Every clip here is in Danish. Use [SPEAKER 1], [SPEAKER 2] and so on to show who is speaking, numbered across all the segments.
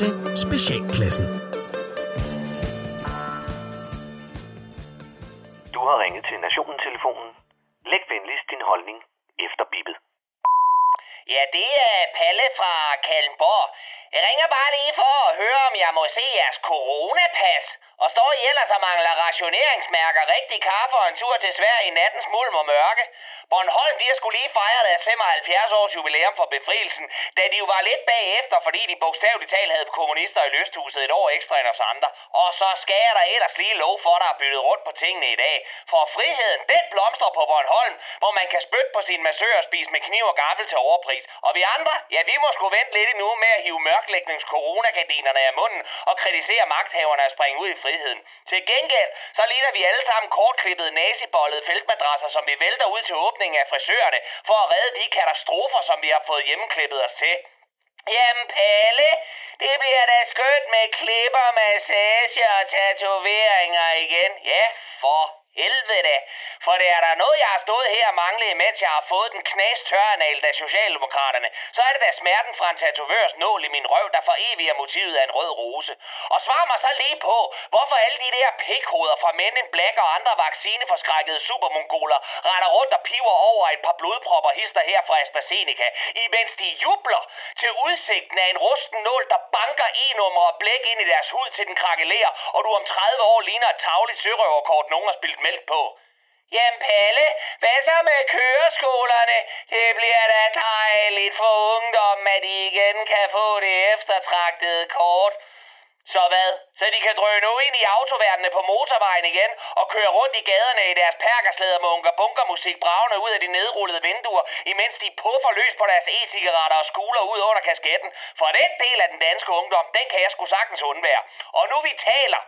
[SPEAKER 1] til Specialklassen.
[SPEAKER 2] Du har ringet til Nationen-telefonen. Læg venligst din holdning efter bippet.
[SPEAKER 3] Ja, det er Palle fra Kalmborg. Jeg ringer bare lige for at høre, om jeg må se jeres coronapas. Og står I ellers og mangler rationeringsmærker, rigtig kaffe og en tur til Sverige i nattens mulm og mørke? Bornholm, de har skulle lige fejre deres 75 års jubilæum for befrielsen, da de jo var lidt bagefter, fordi de bogstaveligt talt havde kommunister i lysthuset et år ekstra end os andre. Og så skal jeg da ellers lige lov for, der er byttet rundt på tingene i dag. For friheden, den blomstrer på Bornholm, hvor man kan spytte på sin massør og spise med kniv og gaffel til overpris. Og vi andre, ja, vi må sgu vente lidt endnu med at hive mørklægningskoronagardinerne af munden og kritisere magthaverne at springe ud i friheden. Til gengæld, så ligner vi alle sammen kortklippede nazibollede feltmadrasser, som vi vælter ud til åbningen af frisørerne, for at redde de katastrofer, som vi har fået hjemmeklippet os til. Jamen, Palle, det bliver da skønt med klipper, massage og tatoveringer igen. Ja, for helvede. For det er der noget, jeg har stået her og manglet, mens jeg har fået den knas tørrenal af Socialdemokraterne, så er det da smerten fra en tatovørs nål i min røv, der for evigt er motivet af en rød rose. Og svar mig så lige på, hvorfor alle de der pikhoveder fra Men in Black og andre vaccineforskrækkede supermongoler retter rundt og piver over et par blodpropper hister her fra AstraZeneca, imens de jubler til udsigten af en rusten nål, der banker e-nummer og blæk ind i deres hud til den krakelerer, og du om 30 år ligner et tagligt sørøverkort, nogen har spillet mælk på. Jamen Palle, hvad så med køreskolerne? Det bliver da dejligt for ungdommen, at de igen kan få det eftertragtede kort. Så hvad? Så de kan drøne ud ind i autoværnene på motorvejen igen og køre rundt i gaderne i deres perkerslæder med unker bunker musik bravende ud af de nedrullede vinduer, imens de puffer løs på deres e-cigaretter og skuler ud under kasketten. For den del af den danske ungdom, den kan jeg sgu sagtens undvære. Og nu vi taler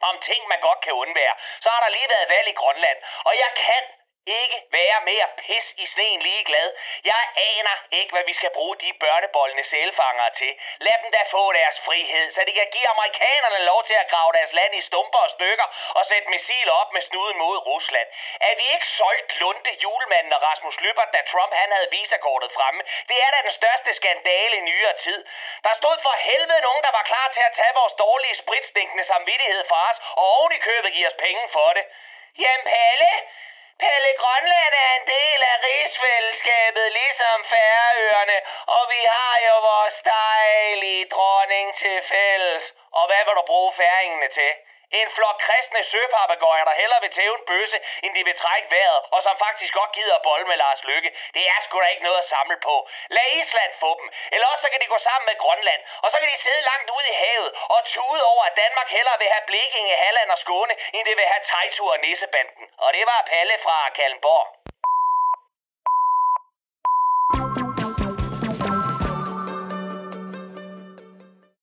[SPEAKER 3] om ting, man godt kan undvære, så har der lige været valg i Grønland. Og jeg kan ikke være mere pis i sneen ligeglad. Jeg aner ikke, hvad vi skal bruge de børnebollende sælfangere til. Lad dem da få deres frihed, så de kan give amerikanerne lov til at grave deres land i stumper og stykker og sætte missiler op med snuden mod Rusland. Er vi ikke solgt Lunde, julemanden og Rasmus Lyppert, da Trump han havde visakortet fremme? Det er da den største skandale i nyere tid. Der stod for helvede nogen, der var klar til at tage vores dårlige spritstinkende samvittighed fra os, og oven i købet give os penge for det. Jamen Palle, Pelle Grønland er en del af rigsfællesskabet, ligesom Færøerne, og vi har jo vores dejlige dronning til fælles. Og hvad vil du bruge færingene til? En flok kristne søpapagøjer, der hellere vil tæve en bøsse, end de vil trække vejret, og som faktisk godt gider at bolle med Lars Lykke. Det er sgu da ikke noget at samle på. Lad Island få dem. Eller også så kan de gå sammen med Grønland, og så kan de sidde langt ude i havet og tude over, at Danmark hellere vil have Blekinge, Halland og Skåne, end det vil have Tejtur og Nissebanden. Og det var Palle fra Kalmborg.